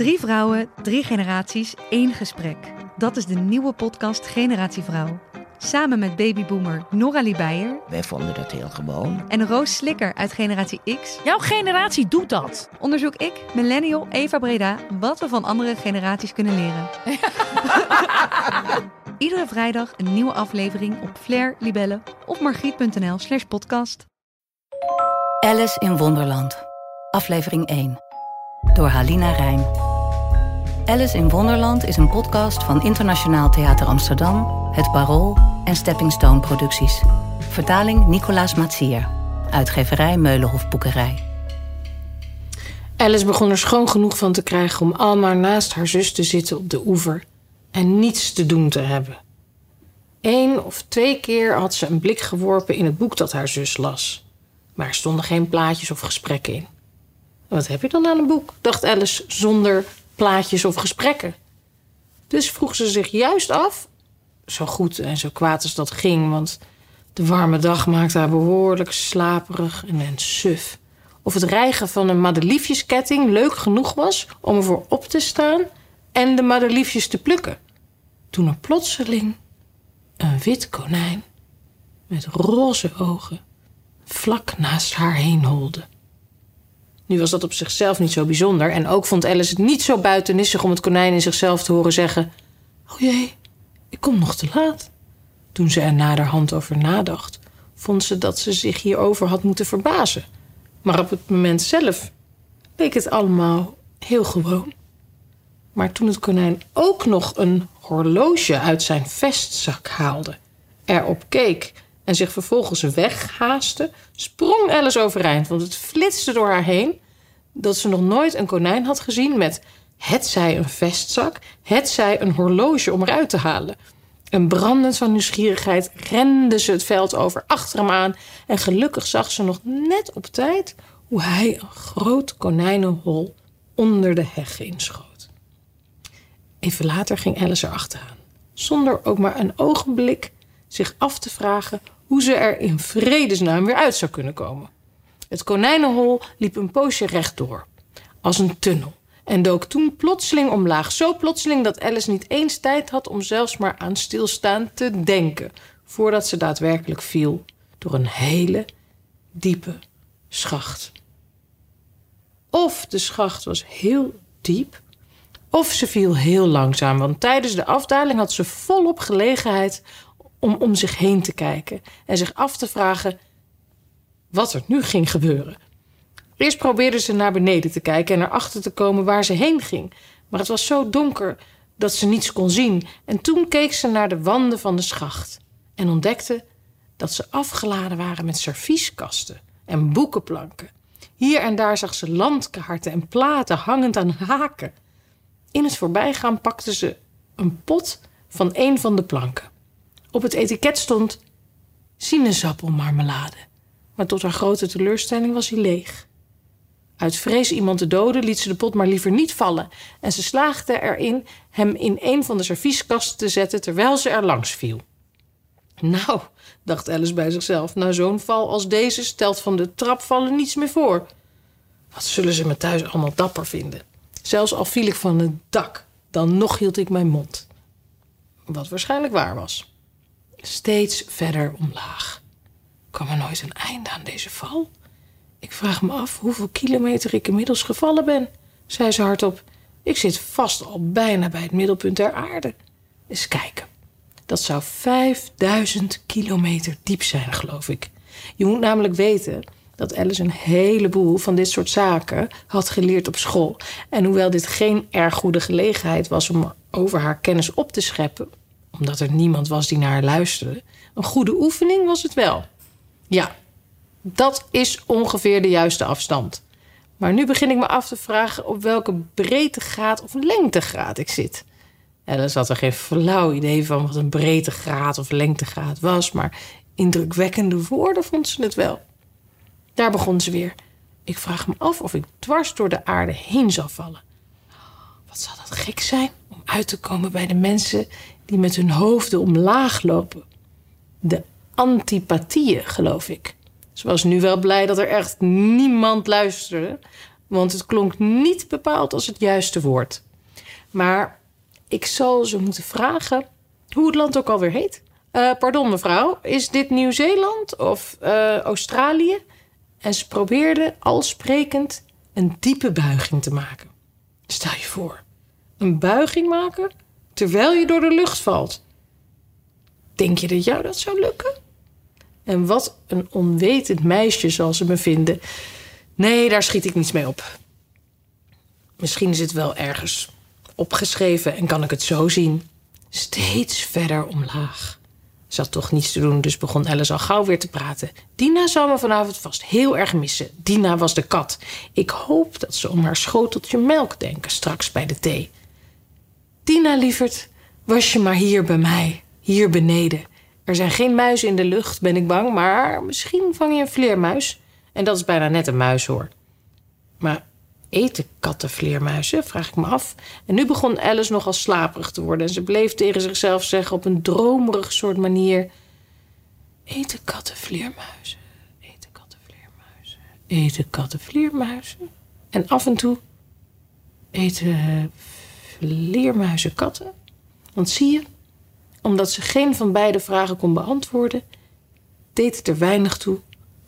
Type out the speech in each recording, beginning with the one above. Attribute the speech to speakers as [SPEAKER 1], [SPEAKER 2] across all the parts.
[SPEAKER 1] Drie vrouwen, drie generaties, één gesprek. Dat is de nieuwe podcast Generatie Vrouw. Samen met babyboomer Nora Beijer
[SPEAKER 2] Wij vonden dat heel gewoon.
[SPEAKER 1] en Roos Slikker uit Generatie X
[SPEAKER 3] Jouw generatie doet dat.
[SPEAKER 1] onderzoek ik, millennial Eva Breda, wat we van andere generaties kunnen leren. Iedere vrijdag een nieuwe aflevering op Flair, Libelle of margriet.nl slash podcast.
[SPEAKER 4] Alice in Wonderland, aflevering 1. Door Halina Rijn. Alice in Wonderland is een podcast van Internationaal Theater Amsterdam, Het Parool en Stepping Stone Producties. Vertaling Nicolaas Matsier. Uitgeverij Meulenhof Boekerij.
[SPEAKER 5] Alice begon er schoon genoeg van te krijgen om al maar naast haar zus te zitten op de oever en niets te doen te hebben. Eén of twee keer had ze een blik geworpen in het boek dat haar zus las. Maar er stonden geen plaatjes of gesprekken in. Wat heb je dan aan een boek? dacht Alice zonder plaatjes of gesprekken. Dus vroeg ze zich juist af, zo goed en zo kwaad als dat ging, want de warme dag maakte haar behoorlijk slaperig en, en suf. Of het rijgen van een madeliefjesketting leuk genoeg was om ervoor op te staan en de madeliefjes te plukken. Toen er plotseling een wit konijn met roze ogen vlak naast haar heen holde. Nu was dat op zichzelf niet zo bijzonder en ook vond Alice het niet zo buitenissig om het konijn in zichzelf te horen zeggen: Oh jee, ik kom nog te laat. Toen ze er naderhand over nadacht, vond ze dat ze zich hierover had moeten verbazen. Maar op het moment zelf leek het allemaal heel gewoon. Maar toen het konijn ook nog een horloge uit zijn vestzak haalde, erop keek en zich vervolgens weghaaste, sprong Alice overeind, want het flitste door haar heen dat ze nog nooit een konijn had gezien met hetzij een vestzak, hetzij een horloge om eruit te halen. En brandend van nieuwsgierigheid rende ze het veld over achter hem aan en gelukkig zag ze nog net op tijd hoe hij een groot konijnenhol onder de heg inschoot. Even later ging Alice erachteraan, zonder ook maar een ogenblik zich af te vragen hoe ze er in vredesnaam weer uit zou kunnen komen. Het konijnenhol liep een poosje rechtdoor, als een tunnel, en dook toen plotseling omlaag. Zo plotseling dat Alice niet eens tijd had om zelfs maar aan stilstaan te denken, voordat ze daadwerkelijk viel door een hele diepe schacht. Of de schacht was heel diep, of ze viel heel langzaam, want tijdens de afdaling had ze volop gelegenheid om om zich heen te kijken en zich af te vragen wat er nu ging gebeuren. Eerst probeerde ze naar beneden te kijken en erachter te komen waar ze heen ging. Maar het was zo donker dat ze niets kon zien. En toen keek ze naar de wanden van de schacht en ontdekte dat ze afgeladen waren met servieskasten en boekenplanken. Hier en daar zag ze landkaarten en platen hangend aan haken. In het voorbijgaan pakte ze een pot van een van de planken. Op het etiket stond sinaasappelmarmelade, maar tot haar grote teleurstelling was hij leeg. Uit vrees iemand te doden liet ze de pot maar liever niet vallen en ze slaagde erin hem in een van de servieskasten te zetten terwijl ze er langs viel. Nou, dacht Alice bij zichzelf, na zo'n val als deze stelt van de trapvallen niets meer voor. Wat zullen ze me thuis allemaal dapper vinden? Zelfs al viel ik van het dak, dan nog hield ik mijn mond. Wat waarschijnlijk waar was. Steeds verder omlaag. Kwam er nooit een einde aan deze val? Ik vraag me af hoeveel kilometer ik inmiddels gevallen ben, zei ze hardop. Ik zit vast al bijna bij het middelpunt der aarde. Eens kijken. Dat zou 5000 kilometer diep zijn, geloof ik. Je moet namelijk weten dat Alice een heleboel van dit soort zaken had geleerd op school. En hoewel dit geen erg goede gelegenheid was om over haar kennis op te scheppen, omdat er niemand was die naar haar luisterde, een goede oefening was het wel. Ja, dat is ongeveer de juiste afstand. Maar nu begin ik me af te vragen op welke breedtegraad of lengtegraad ik zit. Alice had er geen flauw idee van wat een breedtegraad of lengtegraad was, maar indrukwekkende woorden vond ze het wel. Daar begon ze weer. Ik vraag me af of ik dwars door de aarde heen zal vallen. Wat zal dat gek zijn uit te komen bij de mensen die met hun hoofden omlaag lopen. De antipathieën, geloof ik. Ze was nu wel blij dat er echt niemand luisterde. want het klonk niet bepaald als het juiste woord. Maar ik zal ze moeten vragen hoe het land ook alweer heet. Uh, pardon, mevrouw, is dit Nieuw-Zeeland of uh, Australië? En ze probeerde al sprekend een diepe buiging te maken. Stel je voor, een buiging maken terwijl je door de lucht valt. Denk je dat jou dat zou lukken? En wat een onwetend meisje zal ze me vinden. Nee, daar schiet ik niets mee op. Misschien is het wel ergens opgeschreven en kan ik het zo zien. Steeds verder omlaag. Ze had toch niets te doen, dus begon Alice al gauw weer te praten. Dina zou me vanavond vast heel erg missen. Dina was de kat. Ik hoop dat ze om haar schoteltje melk denken straks bij de thee. Dina, lieverd, was je maar hier bij mij, hier beneden. Er zijn geen muizen in de lucht, ben ik bang, maar misschien vang je een vleermuis. En dat is bijna net een muis hoor. Maar eten katten vleermuizen, vraag ik me af. En nu begon Alice nogal slaperig te worden en ze bleef tegen zichzelf zeggen op een dromerig soort manier: Eten katten vleermuizen, eten katten vleermuizen, eten katten vleermuizen. En af en toe eten vleermuizen katten. Want zie je, omdat ze geen van beide vragen kon beantwoorden, deed het er weinig toe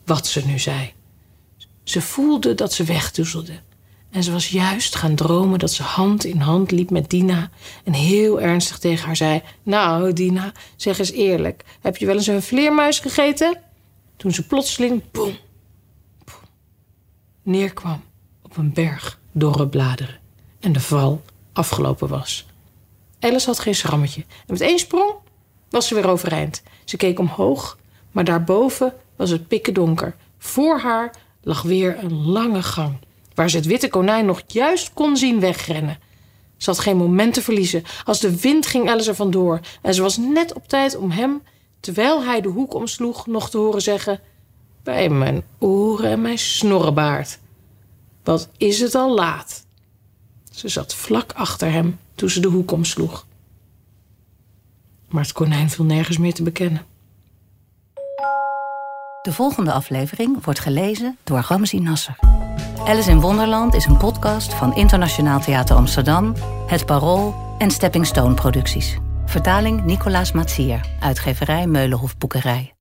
[SPEAKER 5] wat ze nu zei. Ze voelde dat ze wegdoezelde. En ze was juist gaan dromen dat ze hand in hand liep met Dina en heel ernstig tegen haar zei: Nou, Dina, zeg eens eerlijk, heb je wel eens een vleermuis gegeten? Toen ze plotseling, boem, boem, neerkwam op een berg dorre bladeren en de val afgelopen was. Alice had geen schrammetje en met één sprong was ze weer overeind. Ze keek omhoog, maar daarboven was het pikken donker. Voor haar lag weer een lange gang waar ze het witte konijn nog juist kon zien wegrennen. Ze had geen moment te verliezen. Als de wind ging Alice er vandoor en ze was net op tijd om hem, terwijl hij de hoek omsloeg, nog te horen zeggen: Bij mijn oren en mijn snorrebaard. Wat is het al laat? Ze zat vlak achter hem toen ze de hoek omsloeg. Maar het konijn viel nergens meer te bekennen.
[SPEAKER 4] De volgende aflevering wordt gelezen door Ramzi Nasser. Alice in Wonderland is een podcast van Internationaal Theater Amsterdam, Het Parool en Stepping Stone Producties. Vertaling Nicolaas Matsier, uitgeverij Meulenhof Boekerij.